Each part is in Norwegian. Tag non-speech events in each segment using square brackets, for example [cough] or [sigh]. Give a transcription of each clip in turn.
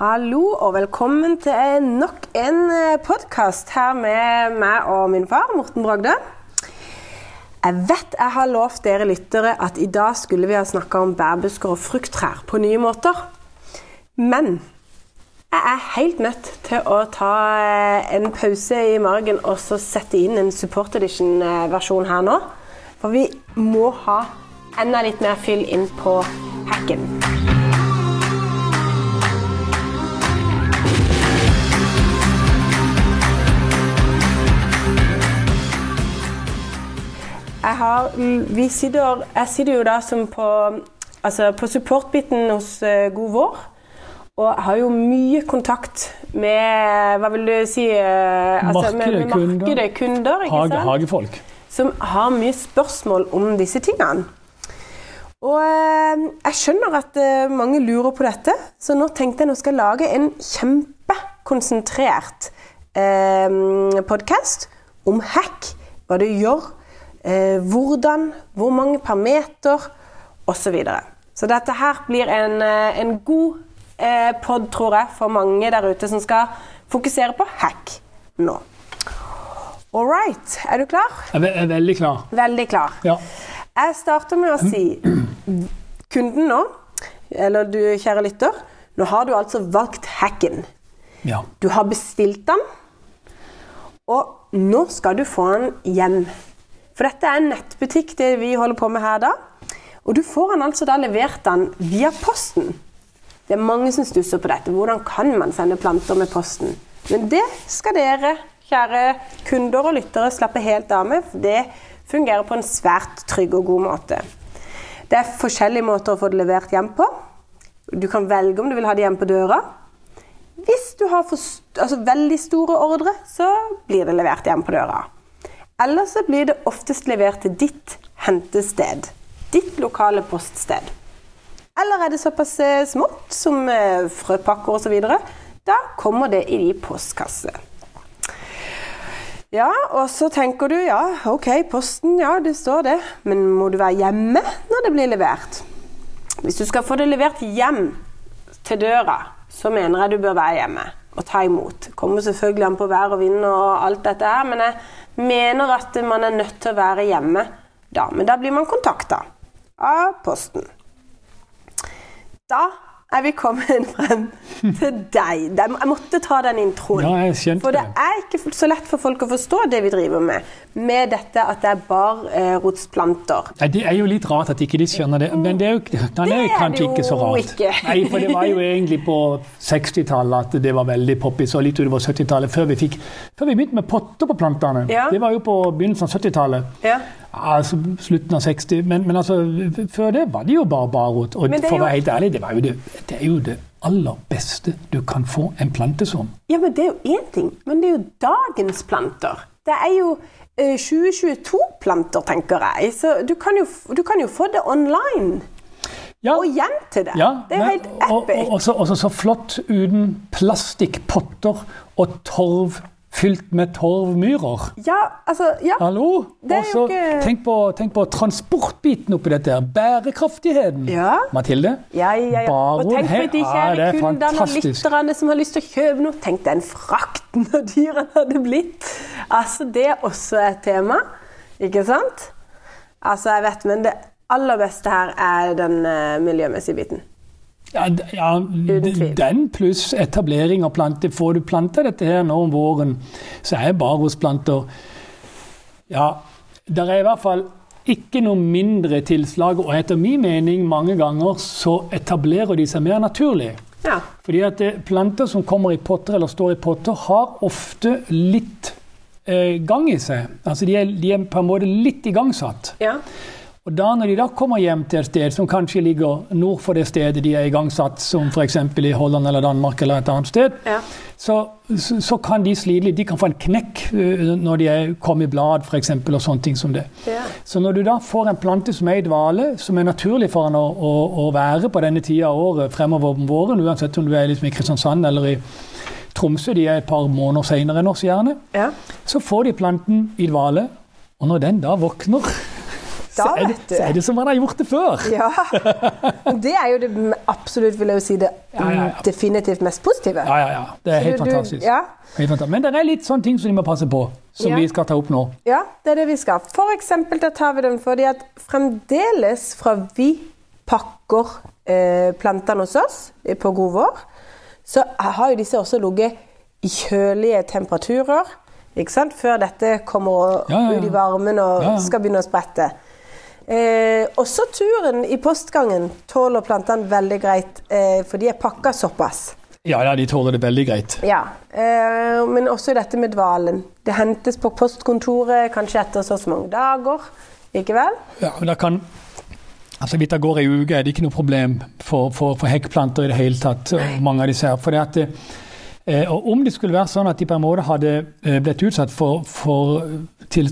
Hallo og velkommen til nok en podkast her med meg og min far, Morten Bragde. Jeg vet jeg har lovt dere lyttere at i dag skulle vi ha snakka om bærbusker og frukttrær på nye måter. Men jeg er helt nødt til å ta en pause i margen og så sette inn en support edition-versjon her nå. For vi må ha enda litt mer fyll inn på hacken. Har, vi sitter, jeg sitter jo da som på, altså på supportbiten hos uh, God Vår. Og har jo mye kontakt med hva vil du si uh, altså med, med markedet, kunder. sant? hagefolk. Som har mye spørsmål om disse tingene. Og uh, jeg skjønner at mange lurer på dette, så nå tenkte jeg nå skal jeg lage en kjempekonsentrert uh, podkast om hack. Hva du gjør Eh, hvordan, hvor mange per meter osv. Så, videre. så dette her blir en, en god eh, pod, tror jeg, for mange der ute som skal fokusere på hack nå. All right. Er du klar? Jeg er veldig klar. Veldig klar. Ja. Jeg starter med å si kunden nå, eller du kjære lytter, nå har du altså valgt hacken. ja. Du har bestilt den, og nå skal du få den hjem. For dette er en nettbutikk det vi holder på med her da. Og du får den altså da levert den via posten. Det er mange som stusser på dette. Hvordan kan man sende planter med posten? Men det skal dere, kjære kunder og lyttere, slappe helt av med. For det fungerer på en svært trygg og god måte. Det er forskjellige måter å få det levert hjem på. Du kan velge om du vil ha det hjem på døra. Hvis du har altså veldig store ordre, så blir det levert hjem på døra. Eller så blir det oftest levert til ditt hentested. Ditt lokale poststed. Eller er det såpass smått som frøpakker osv., da kommer det i de postkasse. Ja, og så tenker du ja, ok, posten, ja, det står det. Men må du være hjemme når det blir levert? Hvis du skal få det levert hjem til døra, så mener jeg du bør være hjemme og ta imot. Kommer selvfølgelig an på vær og vind og alt dette her, men jeg mener at man er nødt til å være hjemme da. Men da blir man kontakta av Posten. Da er vi kommet frem til deg. Jeg måtte ta den introen. Ja, jeg skjønte for det er ikke så lett for folk å forstå det vi driver med, med dette at det er barrotsplanter. Nei, Det er jo litt rart at ikke de skjønner det. Men det er jo, det er Det kanskje ikke så rart. ikke. Nei, for det var jo egentlig på 60-tallet at det var veldig poppis, og litt utover 70-tallet, før vi fikk før vi begynte med potter på plantene. Ja. Det var jo på begynnelsen av 70-tallet. Ja. Altså slutten av 60. Men, men altså, før det var det jo bare barot. Og for å være helt ærlig, det, var jo det, det er jo det aller beste du kan få en plante som. Ja, men det er jo én ting. Men det er jo dagens planter. Det er jo eh, 2022-planter, tenker jeg. Så du kan, jo, du kan jo få det online. Ja, Og hjem til det. Ja, det er jo helt og, epic. og, og, så, og så, så flott uten plastikkpotter og torv fylt med torvmyrer. Ja, altså Ja. Hallo? Det Og jo ikke- tenk, på, tenk på transportbiten oppi dette. her. Bærekraftigheten. Ja. Mathilde? Ja, ja, ja. Og tenk på de kjære er kundene og lytterne som har lyst til å kjøpe noe. Tenk den frakten og dyrene hadde blitt. Altså, det er også et tema, ikke sant? Altså, jeg vet, men det aller beste her er den uh, miljømessige biten. Ja, ja den pluss etablering av planter. Får du planta dette her nå om våren, så er barrosplanter Ja, det er i hvert fall ikke noe mindre tilslag, og etter min mening mange ganger så etablerer de seg mer naturlig. Ja. Fordi at eh, planter som kommer i potter eller står i potter, har ofte litt eh, gang i seg. Altså de er, de er på en måte litt igangsatt. ja. Og da når de da kommer hjem til et sted som kanskje ligger nord for det stedet de er igangsatt, som f.eks. i Holland eller Danmark eller et annet sted, Ja. så, så, så kan de slite litt. De kan få en knekk eh, når de er kommet i blad f.eks. og sånne ting som det. Ja. Så når du da får en plante som er i dvale, som er naturlig for den å, å, å være på denne tida av året fremover om våren, uansett om du er liksom i Kristiansand eller i Tromsø, de er et par måneder senere enn oss gjerne, ja. så får de planten i dvale. Og når den da våkner da, så er, det, du. så er det som man har gjort det før. [laughs] Ja. Det er jo det absolutt, vil jeg jo si, det Ja, ja, definitivt mest positive. Ja, ja, ja. Det er helt Du- du- fantastisk. Ja, Helt fantastisk. Men det er litt sånne ting som de må passe på, som vi skal ta opp nå. ja, det er det vi skal. For eksempel, da tar vi den fordi at fremdeles fra vi pakker eh, plantene hos oss eh, på god vår, så har jo disse også ligget i kjølige temperaturer, ikke sant? Før dette kommer Ja, ja, ja. ut i varmen og skal begynne å sprette. Eh, også turen i postgangen tåler plantene veldig greit, eh, for de er pakka såpass. Ja, ja, de tåler det veldig greit. Ja, eh, men også dette med dvalen. Det hentes på postkontoret kanskje etter så mange dager. Ikke vel? Ja, men da kan Altså, Hvis det går ei uke, er det ikke noe problem for, for, for hekkplanter i det hele tatt. og mange av disse her. For det at, eh, og Om det skulle være sånn at de på en måte hadde eh, blitt utsatt for, for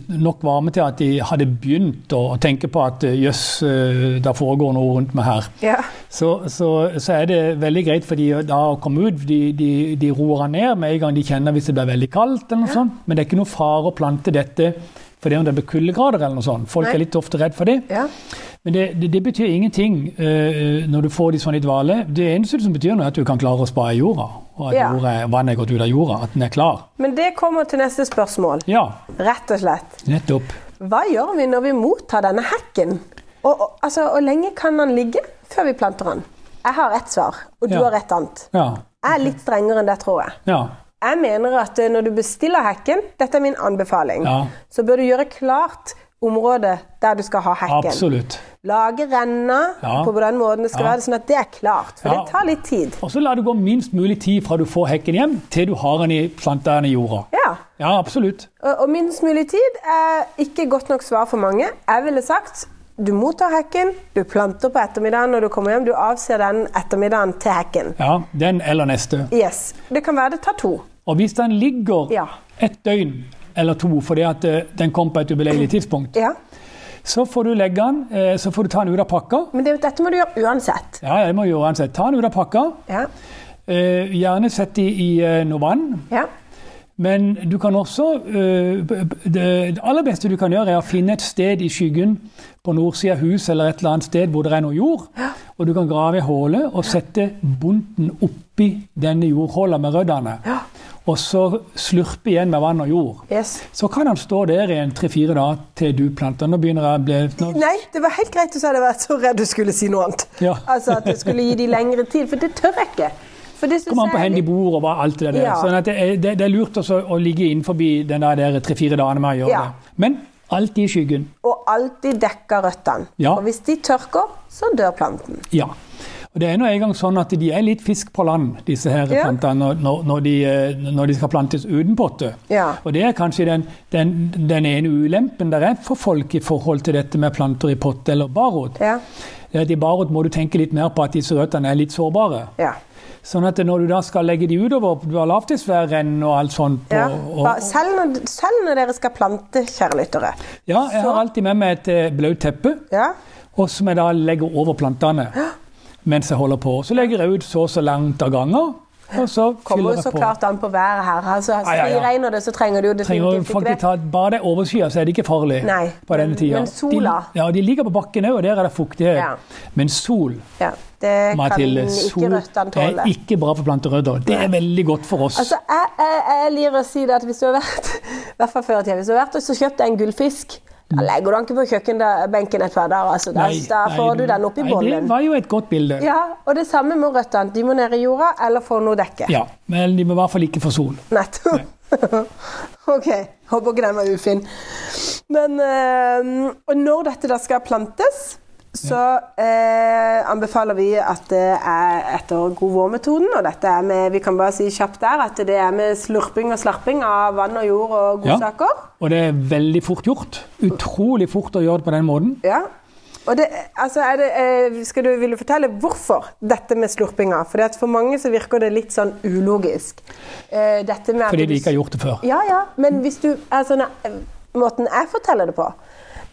nok varme til at de hadde begynt å, tenke på at eh, jøss, eh, det foregår noe rundt meg her, Ja. så, så, så er det veldig greit for de da å komme ut. De, de, de roer ned med en gang de kjenner hvis det blir veldig kaldt. eller noe sånt. Men det er ikke noe fare å plante dette fordi om det blir kuldegrader eller noe sånt. Folk Nei. er litt ofte redd for det. ja. Men det, det, det betyr ingenting uh, når du får de sånn i dvale. Det eneste som betyr noe, er at du kan klare å spare jorda. Og at Ja. jorda, vannet er gått ut av jorda. At den er klar. Men det kommer til neste spørsmål. Ja, Rett og slett. nettopp. Hva gjør vi når vi mottar denne hekken? Og, og, altså, hvor lenge kan den ligge før vi planter den? Jeg har ett svar, og du Ja. har et annet. Ja. Jeg er litt strengere enn det, tror jeg. Ja. Jeg mener at eh, når du bestiller hekken, dette er min anbefaling, Ja. så bør du gjøre klart området der du skal ha hekken. Absolutt. Lage renner Ja. på den måten det skal Ja. være, sånn at det er klart. For Ja. det tar litt tid. Og så la det gå minst mulig tid fra du får hekken hjem, til du har den i planta den i jorda. Ja. Ja, absolutt. Og, og minst mulig tid er ikke godt nok svar for mange. Jeg ville sagt du mottar hekken, du planter på ettermiddagen når du kommer hjem. Du avser den ettermiddagen til hekken. Ja, Den eller neste. Yes. Det kan være det tar to. Og hvis den ligger Ja. et døgn eller to fordi at eh, den kom på et ubeleilig tidspunkt, Ja. så får du legge den, eh, så får du ta den ut av pakka. Men det, dette må du gjøre uansett. Ja, det må du gjøre uansett. Ta den ut av pakka. Ja. Eh, gjerne sett i, i noe vann. Ja. Men du kan også det, aller beste du kan gjøre, er å finne et sted i skyggen på nordsida av huset eller et eller annet sted hvor det er noe jord. Og du kan grave i hullet og sette bunten oppi denne jordhåla med røddene. Og så slurpe igjen med vann og jord. Yes. Så kan han stå der i en tre-fire dager til du planter. Nå begynner jeg å bli nå, Nei, det var helt greit, hadde jeg vært så redd du skulle si noe annet. Ja. Altså at det skulle gi de lengre tid, for det tør jeg ikke. For det Kom an på hvor de bor og alt det der. Ja. Sånn det, er, det, det er lurt også å ligge innenfor den der tre-fire dagene med å gjøre Ja. det. Men alltid i skyggen. Og alltid dekke røttene. Ja. Og hvis de tørker, så dør planten. Ja. Og det er nå en gang sånn at de er litt fisk på land, disse her Ja. plantene, når, når, de, eh, når de skal plantes uten potte. Ja. Og det er kanskje den, den, den ene ulempen der er for folk i forhold til dette med planter i potte eller barot. Ja. I barot må du tenke litt mer på at disse røttene er litt sårbare. Ja. Sånn at når du da skal legge de utover, du har lavtidsværrenn og alt sånt på, ja. og, Selv, når, selv når dere skal plante, kjære lyttere. Ja, jeg Så- har alltid med meg et eh, blaut teppe, Ja. og som jeg da legger over plantene mens jeg holder på. Så legger jeg ut så og så langt av ganger, og så Kommer jo så på. klart an på været her. Altså, ah, ja, ja. Regner det, så trenger du jo definitivt ikke det. ta, bare det er overskyet, så er det ikke farlig Nei, på denne tida. men sola? De, ja, de ligger på bakken òg, og der er det fuktighet. Ja. Men sol, Ja, det kan Mathilde, ikke røttene tåle. er ikke bra for planterødder. Det er veldig godt for oss. Altså, jeg, jeg, jeg liker å si det at hvis du har vært [laughs] hvert fall før i tida, hvis du har vært og så kjøpt en gullfisk, da legger du den ikke på kjøkkenbenken et par dager. Altså, da, Nei, da nei, får du den oppi nei, Det var jo et godt bilde. Ja, og det samme med røttene. De må ned i jorda eller få noe dekke. Ja, men de må i hvert fall ikke få sol. Nettopp. [laughs] ok, håper ikke den var ufin. Men øh, Og når dette da skal plantes, så eh, anbefaler vi at det er etter god vårmetoden. Og dette er med, vi kan bare si kjapt der, at det er med slurping og slarping av vann og jord og Ja. godsaker. Og det er veldig fort gjort. Utrolig fort å gjøre det på den måten. Ja. Og det, altså det, eh, skal du, vil du fortelle hvorfor dette med slurpinga? Fordi at For mange så virker det litt sånn ulogisk. Eh, dette med at Fordi de ikke har gjort det før. Ja, ja, men hvis du altså, Måten jeg forteller det på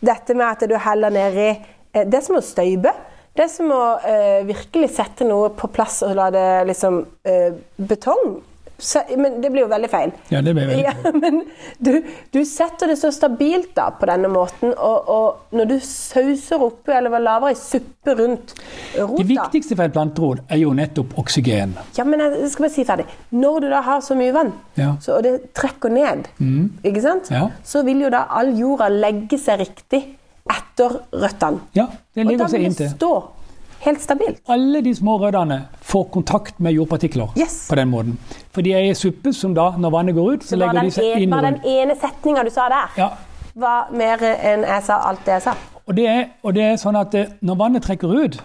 Dette med at du heller ned i eh, Det er som å støype. Det er som å eh, virkelig sette noe på plass og la det liksom eh, Betong Så, Men det blir jo veldig feil. Ja, det blir veldig feil. Ja, [laughs] men du, du setter det så stabilt da på denne måten, og, og når du sauser oppi eller lager ei suppe rundt rota Det viktigste for et planterod er jo nettopp oksygen. Ja, men jeg skal bare si ferdig. Når du da har så mye vann, Ja. så, og det trekker ned, ikke sant? Ja. så vil jo da all jorda legge seg riktig etter røttene. Ja, det Og da vil det stå helt stabilt. Alle de små røttene får kontakt med jordpartikler Yes. på den måten. For de er i suppe som da, når vannet går ut, så Så legger de seg inn bare den ene setninga du sa der, Ja, var mer enn jeg sa alt det jeg sa. og det, er, og det er sånn at eh, når vannet trekker ut,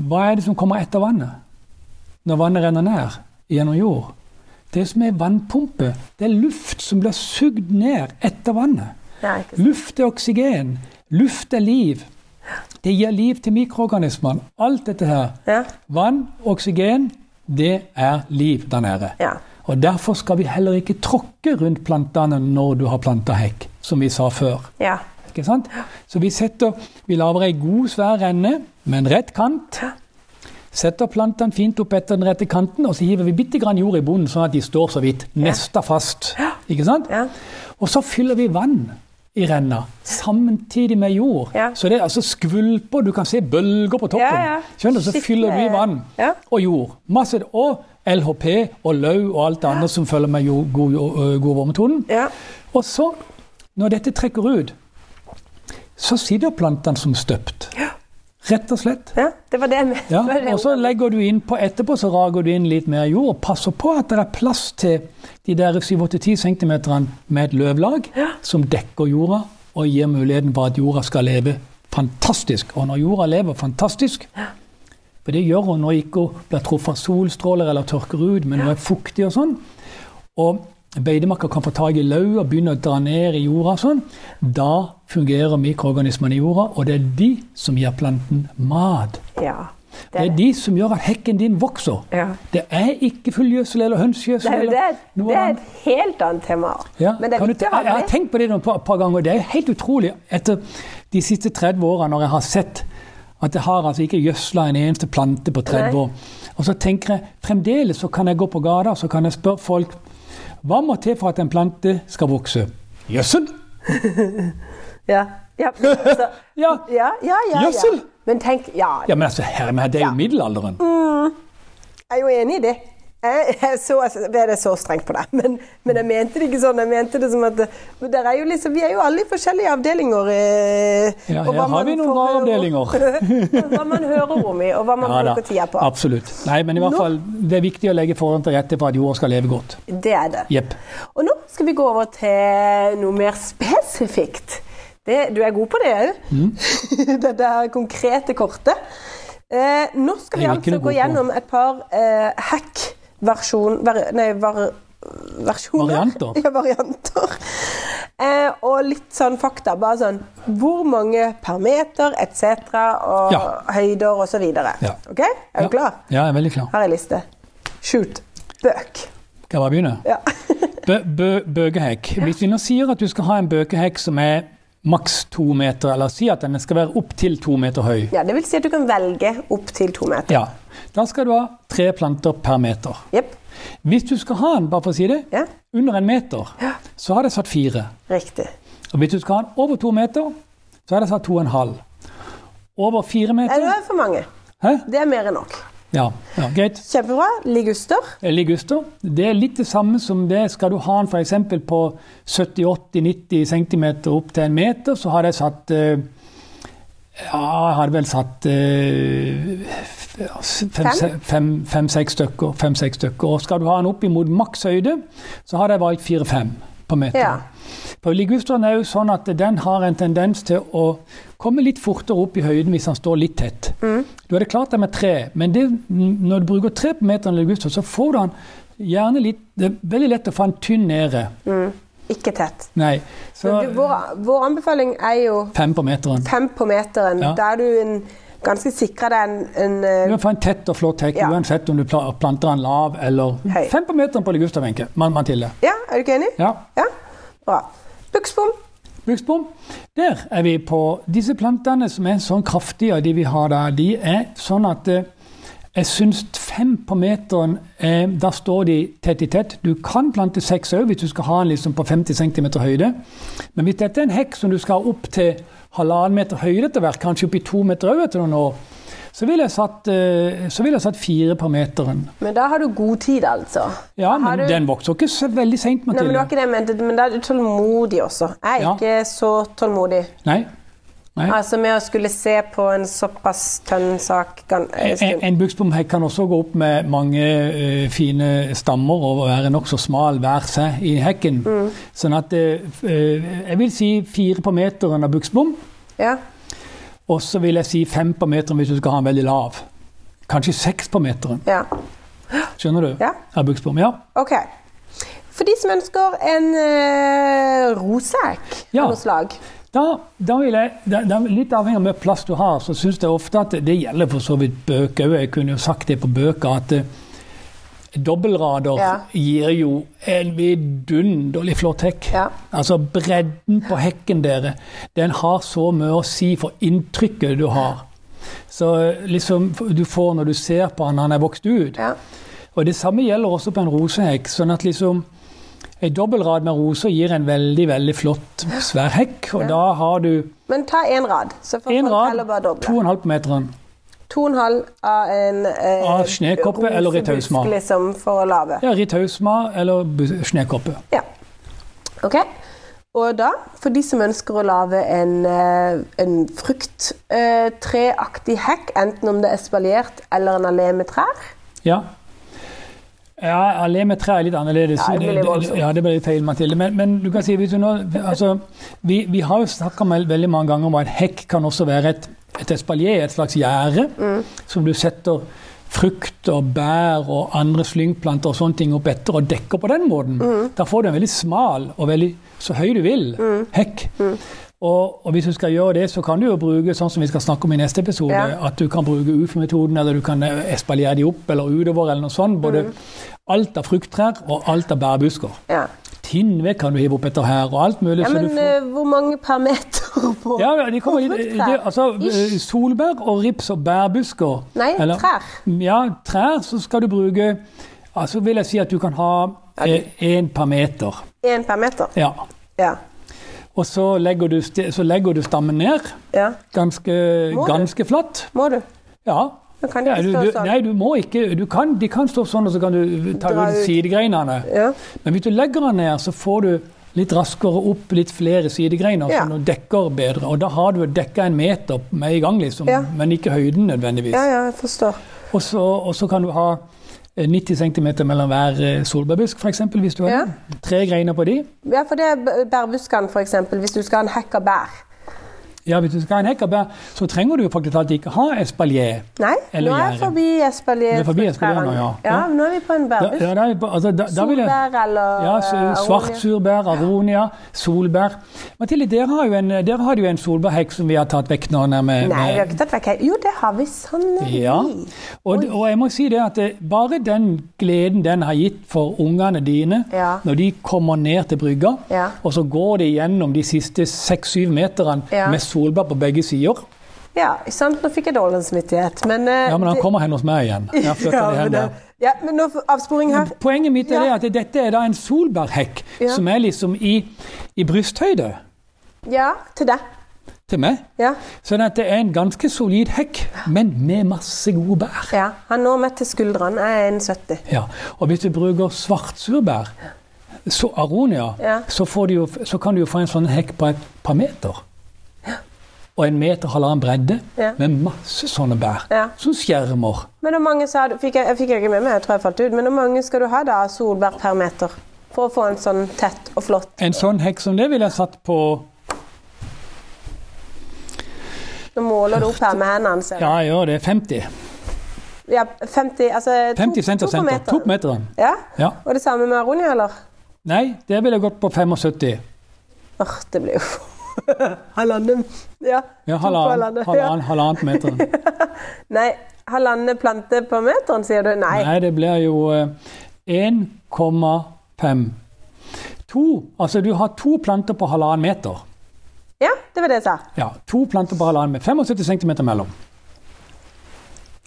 hva er det som kommer etter vannet? Når vannet renner ned gjennom jord? Det som er vannpumpe, det er luft som blir sugd ned etter vannet. Ja. Luft er oksygen. Luft er liv. Det gir liv til mikroorganismene. Alt dette her. Ja. Vann, oksygen, det er liv der nede. Ja. Og Derfor skal vi heller ikke tråkke rundt plantene når du har planta hekk, som vi sa før. ja. Ikke sant? Så vi setter, vi lager ei god, svær renne med en rett kant. Setter plantene fint opp etter den rette kanten, og så hiver vi bitte grann jord i bunnen, sånn at de står så vidt. Nesta fast. Ikke sant? Ja. Og så fyller vi vann i renna samtidig med jord. Ja. Så det er altså skvulper, du kan se bølger på toppen. Ja, ja. Skjønner du? Så fyller vi vann Ja. og jord. Masse, og LHP og løv og alt det andre som følger med jord, god, god vårmetoden. Ja. Og så, når dette trekker ut, så sitter plantene som støpt. Rett og slett. ja. Det var det jeg mente. Ja, og så legger du inn på etterpå, så rager du inn litt mer jord. og Passer på at det er plass til de der 7-10 cm med et løvlag som dekker jorda og gir muligheten for at jorda skal leve fantastisk. Og når jorda lever fantastisk, for det gjør hun når ikke hun blir truffet av solstråler eller tørker ut, men hun er fuktig og sånn, og beitemarker kan få tak i løv og begynne å dra ned i jorda sånn, da fungerer mikroorganismene i jorda, og det er de som gir planten mat. Ja. Det er de som gjør at hekken din vokser. Ja. Det er ikke fullgjødsel eller hønsegjødsel. Det er, eller det, det er et helt annet tema. Ja, Men det er kan viktig å ha jeg, jeg har tenkt på det et par, par ganger. Det er helt utrolig etter de siste 30 årene når jeg har sett at jeg har altså ikke gjødsla en eneste plante på 30 Nei. år. Og så tenker jeg fremdeles så kan jeg gå på gata så kan jeg spørre folk hva må til for at en plante skal vokse? Gjødsel? [laughs] Ja. Ja. Så, [laughs] Ja. ja, ja, ja, Gjødsel? Men tenk Ja, ja, men altså, herre min, det er jo middelalderen. jeg er jo enig i det. Jeg, jeg så, jeg ble det så strengt på det, [laughs] men, men jeg mente det ikke sånn. Jeg mente det som at er liksom, Vi er jo alle i forskjellige avdelinger. Eh, Ja, her har vi noen bra avdelinger. [laughs] hva man hører om i, og hva man Ja bruker tida på. absolutt. Nei, men i hvert fall, det er viktig å legge forholdene til rette for at jorda skal leve godt. Det er det. Yep. Og nå skal vi gå over til noe mer spesifikt. Det, du er god på det òg. Mm. [laughs] det der konkrete kortet. Eh, nå skal vi er altså gå gjennom et par eh, hack-versjon... ver, nei, var, versjoner. Varianter. [laughs] Ja, varianter. Eh, og litt sånn fakta. Bare sånn hvor mange per meter etc. og Ja. høyder osv. Ja. Ok? Er du Ja. klar? Ja, jeg er veldig klar. Her er liste. Shoot. Bøk. Skal jeg bare begynne? Ja. [laughs] Bø, bø, bøkehekk. Hvis vi nå sier at du skal ha en bøkehekk som er maks to meter, eller si at den skal være opptil to meter høy, ja. Det vil si at du kan velge opp til to meter. ja, da skal du ha tre planter per meter. Yep. Hvis du skal ha den, bare for å si det, Ja. under en meter, så har jeg satt fire. Riktig. Og hvis du skal ha den over to meter, så har jeg satt to og en halv. Over fire Nei, det meter er for mange. Hæ? Det er mer enn nok. Ja, ja, greit. Kjempebra. Liguster. Liguster. Det er litt det samme som det. Skal du ha den f.eks. på 70-80-90 cm opp til en meter, så hadde jeg satt eh, Ja, jeg hadde vel satt fem-seks stykker. Fem-seks stykker. Og skal du ha den opp imot maks høyde, så hadde jeg valgt fire-fem på meter. Ja. For ligusteren er jo sånn at den har en tendens til å komme litt fortere opp i høyden hvis han står litt tett. Du hadde klart det med tre, men det, når du bruker tre på meteren så får du den gjerne litt Det er veldig lett å få den tynn nede. Ikke tett. Nei. Så du, vår, vår anbefaling er jo fem på meteren. fem på meteren. Ja. Da er du en, ganske sikra deg en, en Du eh, kan få en tett og flott hekk Ja. uansett om du planter den lav eller Høy. Fem på meteren på man, Mathilde. Ja, er du ikke enig? Ja. Ja? Bra. Buksbom. Buksbom. Der er vi på Disse plantene som er sånn kraftige, de vi har der, de er sånn at eh, Jeg syns fem på meteren, eh, da står de tett i tett. Du kan plante seks òg hvis du skal ha den liksom på 50 cm høyde. Men hvis dette er en hekk som du skal ha opp til halvannen meter høyde etter hvert, kanskje opp i to meter òg etter noen år, så ville jeg eh, vil jeg satt fire på meteren. Men da har du god tid, altså. Ja, men du- den vokser ikke så veldig seint, men men da er du tålmodig også. Jeg er Ja. ikke så tålmodig. Nei. Nei. Altså med å skulle se på en såpass tønn sak kan, en En, buksbomhekk kan også gå opp med mange uh, fine stammer og være nokså smal hver seg i hekken. Mm. Sånn at eh, Jeg vil si fire på meteren av buksbom, Ja. og så vil jeg si fem på meteren hvis du skal ha en veldig lav. Kanskje seks på meteren. ja. Skjønner du? Ja. Av buksbom. Ja. Ok. For de som ønsker en uh, rosehekk Ja. av noe slag Da, da vil jeg, da, da, Litt avhengig av hvor mye plass du har, så syns jeg ofte at det gjelder for så vidt bøker òg. Jeg kunne jo sagt det på bøker at eh, dobbeltrader Ja. gir jo en vidunderlig flott hekk. Ja. Altså bredden på hekken dere, den har så mye å si for inntrykket du har. Så eh, liksom du får når du ser på han han er vokst ut. Ja. Og det samme gjelder også på en rosehekk. sånn at liksom en dobbeltrad med roser gir en veldig veldig flott, svær hekk. Og Ja. da har du Men ta én rad, så får en folk heller bare rad, doble. to og en halv på meteren. To og en halv av en eh, Av snekoppe eller ritausma. Liksom, for å lave. Ja, Ritausma eller snekoppe. Ja. Ok. Og da, for de som ønsker å lage en, eh, en frukttreaktig hekk, enten om det er spaljert eller en allé med trær Ja. Ja, alle med tre er litt annerledes. Ja, det blir litt ja, det blir litt feil, Mathilde. Men, men du kan si, hvis du nå, altså, vi, vi har jo snakka veldig mange ganger om at hekk kan også være et, et espalier, et slags gjerde, Mm. som du setter frukt og bær og andre slyngplanter og sånne ting opp etter og dekker på den måten. Mm. Da får du en veldig smal og veldig så høy du vil hekk. Mm. Og, og hvis du skal gjøre det, så kan du jo bruke sånn som vi skal snakke om i neste episode, Ja. at du kan bruke UF-metoden, eller du kan eh, espaliere de opp eller utover, eller noe sånt. Både Mm. alt av frukttrær og alt av bærbusker. Ja, Tinnved kan du hive opp etter her, og alt mulig. ja så men du får, eh, hvor mange per meter på ja, de kommer, på frukttrær? altså, Ish. eh, solbær og rips og bærbusker. Nei, eller- trær. Ja, trær så skal du bruke Altså vil jeg si at du kan ha én per meter. Én per meter? Ja. Ja. Og så legger du, så legger du stammen ned ja. ganske, du? ganske flatt. Må du? Ja. Da kan de ikke du, stå sånn. nei, du må ikke du kan, De kan stå sånn, og så kan du ta Dra ut sidegreinene. Ja. Men hvis du legger den ned, så får du litt raskere opp litt flere sidegreiner, Ja. så du dekker bedre. Og da har du dekka en meter med en gang, liksom, Ja. men ikke høyden nødvendigvis. ja, ja, jeg forstår. Og så, kan du ha 90 cm mellom hver eh, solbærbusk, f.eks. Hvis du har Ja. Tre greiner på de. Ja, for det er bærbuskene, eksempel, hvis du skal ha en hekk av bær. Ja, Hvis du skal ha en hekk av bær, så trenger du jo faktisk alltid ikke ha espalier. Nei, nå er jeg forbi espalier. Er forbi espalier nå, ja. ja. Nå er vi på en bærbusk. ja, altså, Solbær eller ja, eh, aronia. Svartsurbær, aronia, solbær. Mathilde, dere har jo en, dere har jo en solbærhekk som vi har tatt vekk nå. Med, med, Nei, vi har ikke tatt vekk hekk. Jo, det har vi sannelig. Ja, og, og jeg må si det at det, bare den gleden den har gitt for ungene dine, Ja. når de kommer ned til brygga, og så går de gjennom de siste seks-syv meterne med solbær på begge sider. Ja, ikke sant? Nå fikk jeg dårlig samvittighet, men uh, Ja, men han det- kommer hen hos meg igjen. Ja, [laughs] men, det- ja, men nå avsporing her. Poenget mitt er Ja. at dette er da en solbærhekk Ja. som er liksom i, i brysthøyde Ja, til deg. til meg. Ja. Sånn at det er en ganske solid hekk, men med masse gode bær. ja. Han når meg til skuldrene. Jeg er 1,70. Ja, og hvis du bruker svartsurbær, så aronia, Ja. så, får du jo, så kan du jo få en sånn hekk på et par meter. Og en meter halvannen bredde, Ja. med masse sånne bær Ja. som skjermer. Men hvor mange sa du fikk jeg, jeg fikk ikke med meg, jeg tror jeg falt ut. Men hvor mange skal du ha da solbær per meter? For å få en sånn tett og flott En sånn hekk som det ville jeg satt på Nå måler du opp her med hendene. ser jeg. Ja, jeg gjør det. 50. Ja, 50 Altså 50 cent to senter. To meteren. Ja? Ja. Og det samme med aronia, eller? Nei, det ville gått på 75. Åh, det blir jo [laughs] Halvannen Ja. Ja, halvannen, halvannen, på meteren. [laughs] Nei, halvannen plante på meteren, sier du? Nei. Nei, det blir jo eh, 1,5. To, altså du har to planter på halvannen meter. Ja, det var det jeg sa. Ja, to planter på halvannen meter. 75 cm mellom.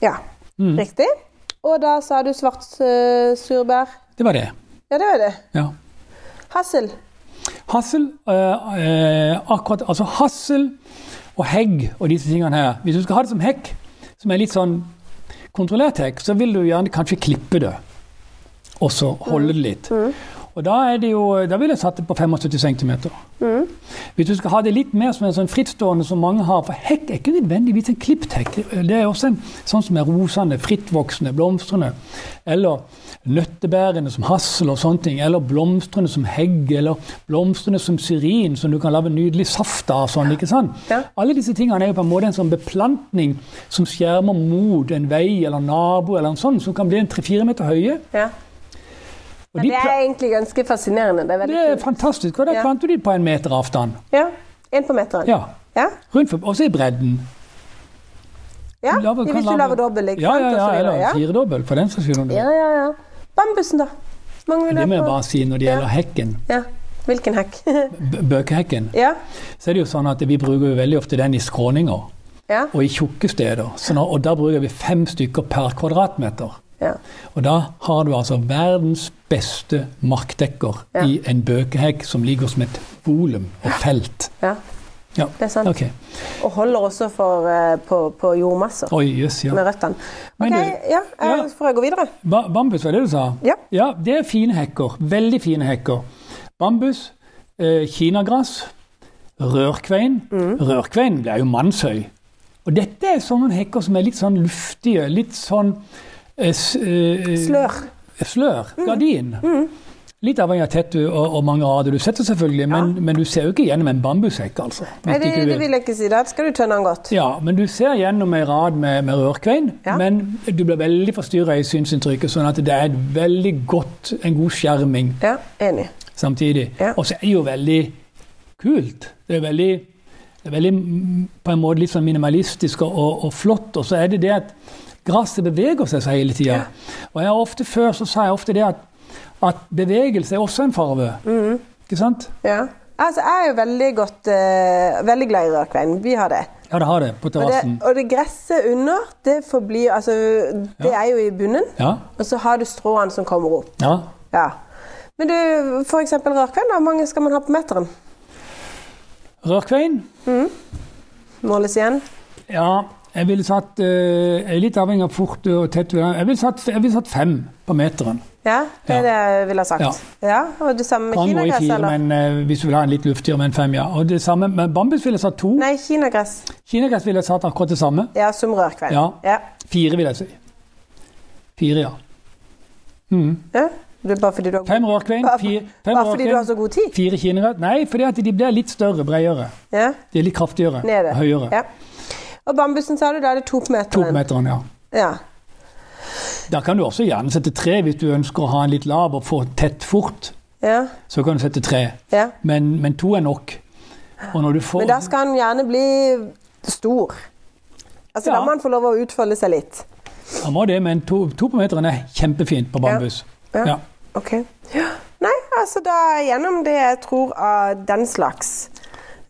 Ja. Riktig. Og da sa du svart uh, surbær. Det var det. Ja, det var det. Ja. Hassel. Hassel, eh, eh, akkurat, altså hassel og hegg og disse tingene her. Hvis du skal ha det som hekk, som er litt sånn kontrollert hekk, så vil du gjerne kanskje klippe det. Og så holde det litt. Og da, er det jo, da vil jeg satt det på 75 cm. Hvis du skal ha det litt mer som en sånn frittstående som mange har For hekk er ikke nødvendigvis en klipt hekk. Det er også en sånn som er rosende, frittvoksende, blomstrende. Eller nøttebærende som hassel og sånne ting. Eller blomstrende som hegg. Eller blomstrende som syrin, som du kan lage nydelig saft av. Sånn, ikke sant? Ja. Alle disse tingene er jo på en måte en sånn beplantning som skjermer mot en vei eller nabo, eller en sånn, som kan bli en tre-fire meter høye. Ja. Og det er egentlig ganske fascinerende. Det er det er fantastisk. Og da Ja. du de på en meter avstand. Ja. En på meteren. Ja, Ja. rundt for, Også i bredden. ja. laver, Hvis du lager dobbel, ikke Ja, ja, sant? så ja, videre, eller ja. firedobbel, for den saks skyld. Ja, ja, ja. Bambusen, da? Det må jeg bare si når det Ja. gjelder hekken. Ja. Hvilken hekk? [laughs] Bøkehekken. ja. Så er det jo sånn at vi bruker jo veldig ofte den i skråninger Ja. og i tjukke steder. Så nå, og da bruker vi fem stykker per kvadratmeter. Ja. Og da har du altså verdens beste markdekker Ja. i en bøkehekk som ligger som et volum og felt. ja. Ja. Det er sant. Okay. Og holder også for, eh, på, på jordmasser Oi, yes, ja. med røttene. Ok, du- ja, jeg ja. Får jeg gå videre? Ba bambus, var det du sa? Ja. Ja, det er fine hekker. Veldig fine hekker. Bambus, eh, kinagress, rørkvein. Mm. Rørkvein blir jo mannshøy. Og dette er sånne hekker som er litt sånn luftige, litt sånn eh, Slør. Gardin. Slør. Mm. Slør. Gardin. Litt avhengig av tett og, og mange rader du setter, selvfølgelig, men, men du ser jo ikke gjennom en bambussekk. altså. Nei, det, det vil. jeg ikke si. Da skal du tønne den godt. Ja, men du ser gjennom ei rad med, med rørkvein, Ja. men du blir veldig forstyrra i synsinntrykket, sånn at det er veldig godt, en god skjerming Ja, enig. samtidig. Ja. Og så er det jo veldig kult. Det er veldig, det er veldig mm, på en måte litt sånn minimalistisk og, og, og flott. Og så er det det at gresset beveger seg så hele tida. Og jeg har ofte før så sa jeg ofte det at, at bevegelse er også en farve. Mm. Ikke sant? Ja. Altså, jeg er jo veldig godt uh, Veldig glad i rødkvein. Vi har det. Ja, det har det på terrassen. og det gresset under, det forblir Altså, det er jo i bunnen. Ja, Og så har du stråene som kommer opp. ja. Ja. Men du, for eksempel rørkvein, hvor mange skal man ha på meteren? Rørkvein Måles igjen? Ja, jeg ville satt eh, Jeg er litt avhengig av fort og tett Jeg ville satt, jeg ville satt fem på meteren. Ja, det er Ja. det jeg ville ha sagt. Ja. Ja. Og det samme med kinagress, fire, eller? men eh, hvis du vil ha en litt luftigere med en fem, ja. Og det samme med bambus ville jeg satt to. Nei, kinagress. Kinagress ville jeg satt akkurat det samme. Ja, som rørkveld. Ja. ja. Fire, vil jeg si. Fire, ja. Mm. Ja, bare fordi du har, Fem rørkvein, fire, fem bare fordi du har så god tid? fire kinagress. Nei, fordi at de blir litt større, bredere. Ja, De er litt kraftigere. nede. Høyere. Ja. Og bambusen, sa du, da er det topmeteren? Topmeteren, ja. Ja. Da kan du også gjerne sette tre hvis du ønsker å ha en litt lav og få tett fort. Ja. Så kan du sette tre. ja. Men, men to er nok. Og når du får Men da skal den gjerne bli stor. Altså, Ja. Da må han få lov å utfolde seg litt. Han må det, men to, to på meteren er kjempefint på bambus. Ja. Ja. Ok. Nei, altså da gjennom det jeg tror av den slags.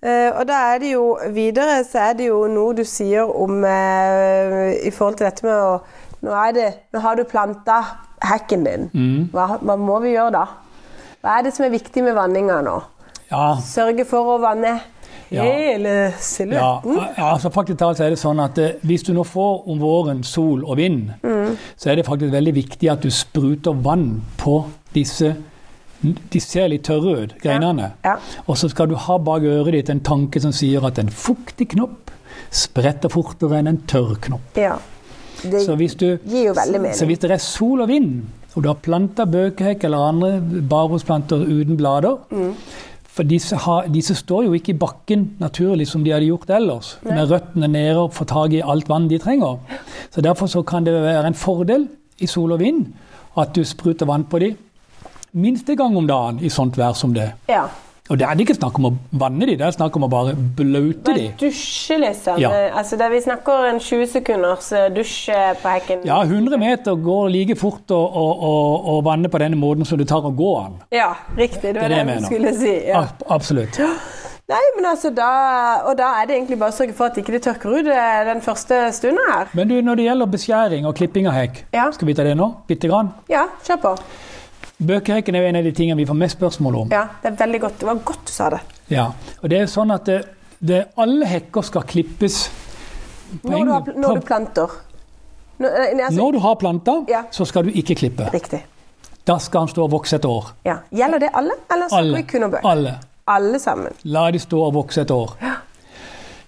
Eh, og da er det jo videre så er det jo noe du sier om eh, i forhold til dette med å Nå, er det, nå har du planta hekken din. Mm. Hva, hva må vi gjøre da? Hva er det som er viktig med vanninga nå? Ja, Sørge for å vanne hele ja, silhuetten? ja, altså faktisk talt er det sånn at eh, Hvis du nå får om våren sol og vind, så er det faktisk veldig viktig at du spruter vann på disse De ser litt tørre ut, greinene. Ja. Og så skal du ha bak øret ditt en tanke som sier at en fuktig knopp spretter fortere enn en tørr knopp. ja. Det Så hvis du gir jo veldig mening. Så hvis det er sol og vind, og du har planta bøkehekk eller andre barrosplanter uten blader Mm. For disse, har, disse står jo ikke i bakken naturlig som de hadde gjort ellers, med røttene nede og får tak i alt vann de trenger. Så Derfor så kan det være en fordel i sol og vind at du spruter vann på dem minst en gang om dagen i sånt vær som det. Ja. Og det er ikke snakk om å vanne de, det er snakk om å bare blaute dem. dusje, liksom. Ja. Altså, vi snakker en 20 sekunders eh, dusj på hekken. Ja, 100 meter går like fort å, å, å, å vanne på denne måten som det tar å gå an. Ja, riktig. Det var Det det, jeg skulle si. Ja. Ab- Absolutt. Nei, men altså da Og da er det egentlig bare å sørge for at ikke det tørker ut eh, den første stunden her. Men du, når det gjelder beskjæring og klipping av hekk, Ja. skal vi ta det nå? Bitte grann? Ja, kjør på. Bøkehekken er jo en av de tingene vi får mest spørsmål om. Ja, Det er veldig godt. Det var godt du sa det. Ja, og det er sånn at det, det, alle hekker skal klippes Når du, har, når du planter. Når, eh, nei, altså, Når du har planter, Ja. så skal du ikke klippe. Riktig. Da skal han stå og vokse et år. Ja. Gjelder det alle, eller snakker Alle. vi kun om bøker? Alle. Alle sammen. La de stå og vokse et år. Ja.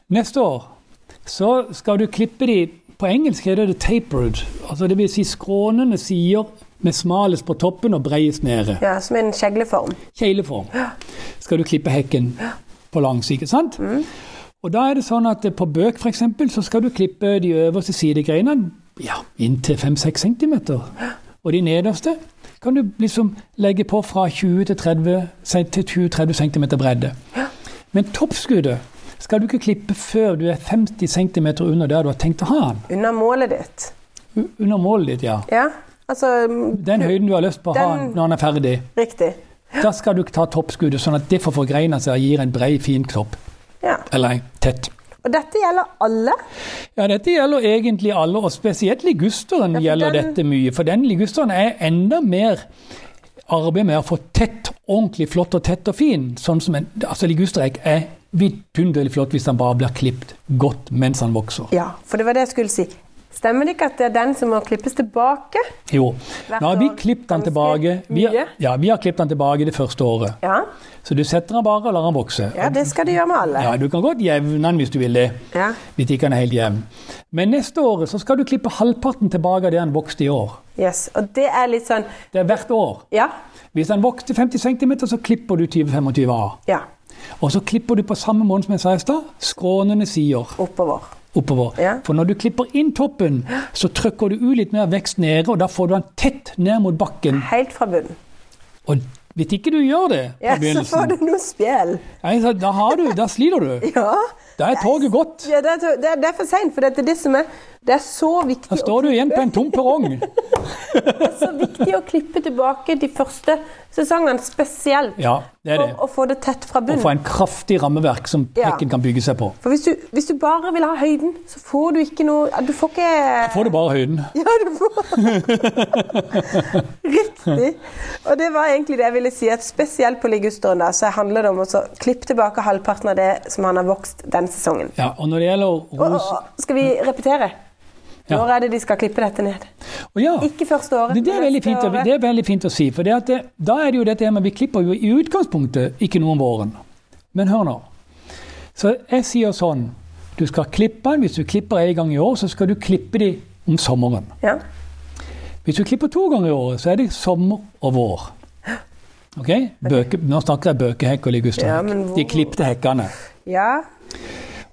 Neste år så skal du klippe de På engelsk heter det tapered. Altså det vil si skrånende sider med smalest på toppen og breiest nede. Ja, Som en kjegleform. Kjegleform. Skal du klippe hekken på langs, ikke sant? Og da er det sånn at på bøk eksempel, så skal du klippe de øverste sidegreinene ja, inntil 5-6 cm. Og de nederste kan du liksom legge på fra 20 til 30 20-30 cm bredde. Men toppskuddet skal du ikke klippe før du er 50 cm under der du har tenkt å ha den. Under målet ditt. U- Under målet ditt, ja. Ja, altså Den høyden du har lyst på å ha når den er ferdig. Riktig. Da skal du ta toppskuddet, sånn at det får forgreina seg og gir en brei, fin topp. Ja. Eller tett. Og dette gjelder alle. Ja, dette gjelder egentlig alle, og spesielt ligusteren Ja, gjelder den- dette mye. For den ligusteren er enda mer arbeid med å få tett, ordentlig flott og tett og fin. Sånn som en, altså Ligusterek er vidunderlig flott hvis den bare blir klipt godt mens den vokser. Ja, for det var det jeg skulle si. Stemmer det ikke at det er den som må klippes tilbake? Jo. Hvert Nå har vi klippet den tilbake. Vi har, ja, vi har klippet den tilbake det første året. Ja, Så du setter den bare og lar den vokse. ja det skal du gjøre med alle. Ja, Du kan godt jevne den hvis du vil det. Ja. Hvis ikke den er helt jevn. Men neste året så skal du klippe halvparten tilbake av det den vokste i år. Yes. Og det er litt sånn Det er hvert år. Ja. Hvis den vokste 50 cm, så klipper du 20-25 av. Ja. Og så klipper du på samme måte som jeg sa i stad, skrånende sider Oppover. Oppover. Ja. For når du klipper inn toppen, så trykker du ut litt mer vekst nede, og da får du den tett ned mot bakken. Helt fra bunnen. Og hvis ikke du gjør det Ja, så får du noe spjell. Ja, da, har du, da sliter du. Ja. Da er toget gått. ja det, er, det, er, for seint, for det er det som er Det er så viktig Da står du igjen på en tom perrong. [laughs] Det er så viktig å klippe tilbake de første sesongene spesielt. Ja, det er det. For å få det tett fra bunnen. Og få en kraftig rammeverk som Ja. kan bygge seg på. For hvis du, hvis du bare vil ha høyden, så får du ikke noe Du får ikke Får du bare høyden. Ja, du får [laughs] Riktig. Og det var egentlig det jeg ville si, at spesielt på ligusteren så handler det om å klippe tilbake halvparten av det som han har vokst den sesongen. Ja, og når det gjelder ros... skal vi repetere? Ja. Når er det de skal klippe dette ned? Ja, Ikke første året. det, det, er veldig fint, det er veldig fint å si. For det det, da er det jo dette med Vi klipper jo i utgangspunktet ikke noe om våren. Men hør nå. Så jeg sier sånn Du skal klippe den. Hvis du klipper en gang i år, så skal du klippe de om sommeren. Ja. Hvis du klipper to ganger i året, så er det sommer og vår. Ok? Bøke, nå snakker jeg bøkehekk og Ja, ligusterhekk. hvor- De klipte hekkene. ja.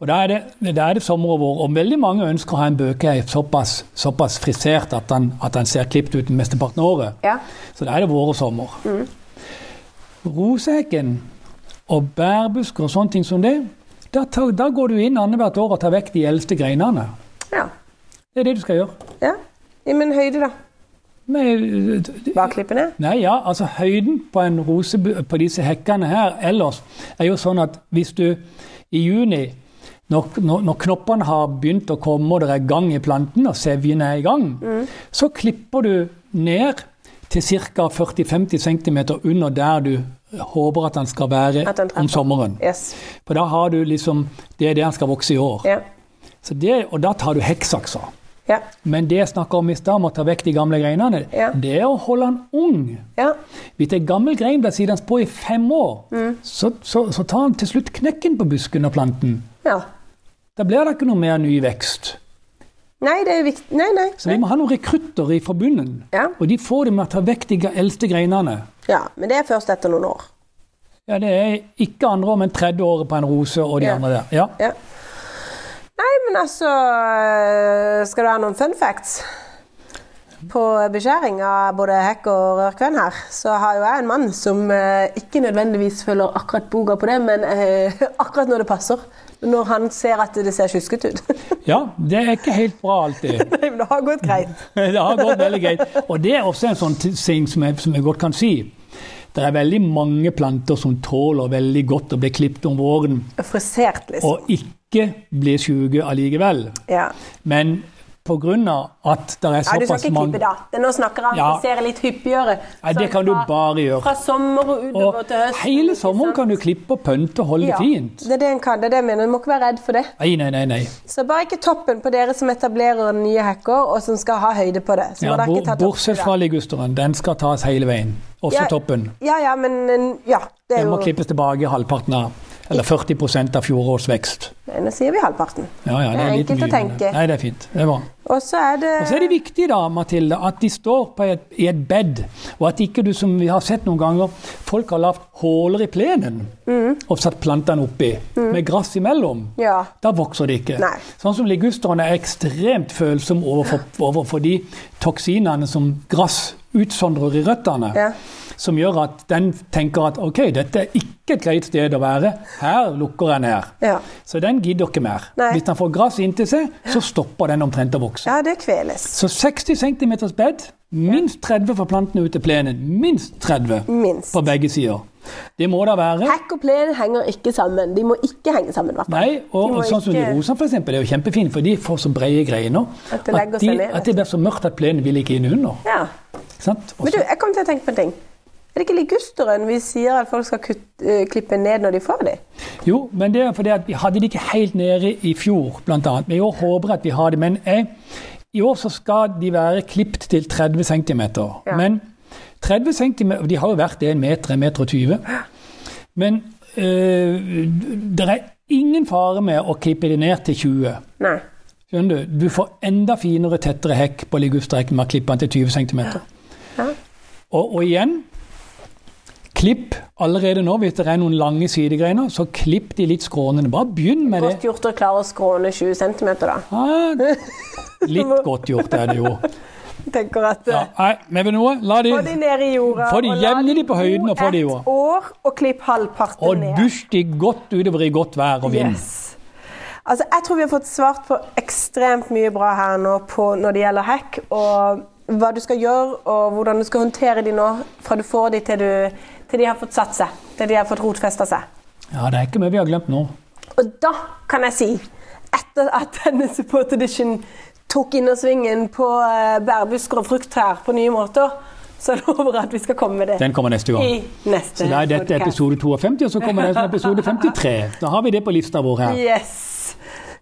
Og da er, det, da er det sommer og vår. Og veldig mange ønsker å ha en bøkehekk såpass, såpass frisert at den, at den ser klippet ut mesteparten av året. ja. Så da er det vår og sommer. Rosehekken og bærbusker og sånne ting som det, da, tar, da går du inn annethvert år og tar vekk de eldste greinene. ja. Det er det du skal gjøre. ja. I min høyde, da? Med, Bakklippene? nei, ja, altså Høyden på, en rose, på disse hekkene her ellers er jo sånn at hvis du i juni, når, når, når knoppene har begynt å komme og det er gang i planten og sevjen er i gang, så klipper du ned til ca. 40-50 cm under der du håper at den skal være den om sommeren. Yes. For da har du liksom Det er det den skal vokse i år. Ja. Så det, og da tar du hekksakser. Ja. Men det jeg snakker om i stad, om å ta vekk de gamle greinene, Ja. det er å holde den ung. ja. Hvis en gammel grein blir sittende på i fem år, Mm. så, så, så tar den til slutt knekken på busken og planten. ja. Da blir det ikke noe mer ny vekst. Nei, det er viktig Nei, nei. Så vi må ha noen rekrutter i forbundet. Ja. Og de får det med å ta vekk de eldste greinene. ja. Men det er først etter noen år. Ja, Det er ikke andre år, men tredje året på en rose og de Ja. andre der. Ja. Nei, men altså øh, Skal du ha noen fun facts? På beskjæring av både hekk og rørkvenn her, så har jo jeg en mann som øh, ikke nødvendigvis følger akkurat boka på det, men øh, [laughs] akkurat når det passer. Når han ser at det ser sjuskete ut. [laughs] ja, det er ikke helt bra alltid. [laughs] Nei, men det har gått greit. Det har gått veldig greit. Og det er også en sånn ting som jeg, som jeg godt kan si. det er veldig mange planter som tåler veldig godt å bli klippet om våren, Frisert, liksom. og ikke blir syke allikevel. Ja. Men pga. at det er Ja, du skal såpass ikke mange klippe. Det Nå snakker han Ja. ser litt hyppigere. Ja, det kan kan du bare gjøre. Fra sommer og utover Og til høst. hele sommeren kan du klippe og pønte og holde ja, det fint. Det er det en kan. Det er det jeg mener. Du må ikke være redd for det. Nei, nei, nei. nei. Så bare ikke toppen på dere som etablerer nye hekker, og som skal ha høyde på det. Så Ja, må ikke ta bortsett fra ligusteren. Den skal tas hele veien. Også Ja. toppen. Ja, ja, men Ja, det er Den må jo klippes tilbake halvparten av, eller 40% av fjorårets vekst. Nå sier vi halvparten. Ja, ja, Det er litt enkelt å tenke. Nei, det er fint. Det er bra. Og så er det Og så er det viktig da, Mathilde, at de står på et, i et bed, og at ikke du, som vi har sett noen ganger, folk har lagd huller i plenen og satt plantene oppi, med gress imellom. Ja. Da vokser de ikke. Nei. Sånn som ligusterne er ekstremt følsom overfor, overfor de toksinene som gress utsondrer i røttene. Ja. Som gjør at den tenker at ok, dette er ikke et greit sted å være. Her lukker jeg ned. Ja. Så den gidder ikke mer. Nei. Hvis den får gress inntil seg, så stopper den omtrent å vokse. ja, det kveles. Så 60 cm bed, minst 30 for plantene ute i plenen. Minst 30 Minst. på begge sider. Det må da være. Hekk og plen henger ikke sammen. De må ikke henge sammen. Hvertfall. Nei, og, og sånn som de rosa for eksempel, det er jo kjempefint, for de får så brede greiner At at, de, at det blir så mørkt at plenen vil ikke inn under. Ja. Sant? Men du, jeg kom til å tenke på en ting. Er det ikke ligusteren vi sier at folk skal kutte, eh, klippe ned når de får de? jo, men det er fordi at vi hadde det ikke helt nede i fjor. Men i år håper at vi har det. Men jeg, i år så skal de være klipt til 30 cm. Ja. Men 30 cm, De har jo vært 1 meter, en meter og 20. Men øh, det er ingen fare med å klippe det ned til 20. Nei. Skjønner du? Du får enda finere, tettere hekk på ligustrekken med å klippe den til 20 cm. Ja. Og, og igjen Klipp allerede nå, hvis det er noen lange sidegreiner, så klipp de litt skrånende. Bare begynn med det. Godt gjort å klare å skråne 20 cm, da. Ah, litt [laughs] godt gjort er det jo. Tenker at Ja, nei, men vet du noe? La de Få de ned i jorda. Få de og jevne de på høyden og få de i jorda. År, og klipp halvparten Og ned. dusj de godt utover i godt vær og vind. Yes. Altså, jeg tror vi har fått svart på ekstremt mye bra her nå på, når det gjelder hekk, og hva du skal gjøre, og hvordan du skal håndtere de nå, fra du får de til, du, til de har fått satt seg, til de har fått rotfesta seg. Ja, det er ikke mye vi har glemt nå. Og da kan jeg si, etter at denne Edition tok innersvingen på uh, bærbusker og frukttrær på nye måter, så [laughs] lover jeg at vi skal komme med det Den kommer neste gang. i neste Så da er dette episode 52, og så kommer det som episode 53. Da har vi det på lista vår her. Yes.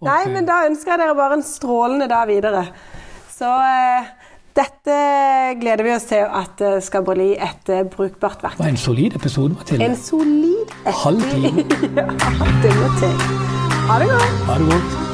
Nei, men da ønsker jeg dere bare en strålende dag videre. Så eh, dette gleder vi oss til at det skal bli et eh, brukbart Det verktøy. var en solid episode, Mathilde. En solid episode. Halv time. [laughs] ja, det må til. Ha det godt. Ha det godt.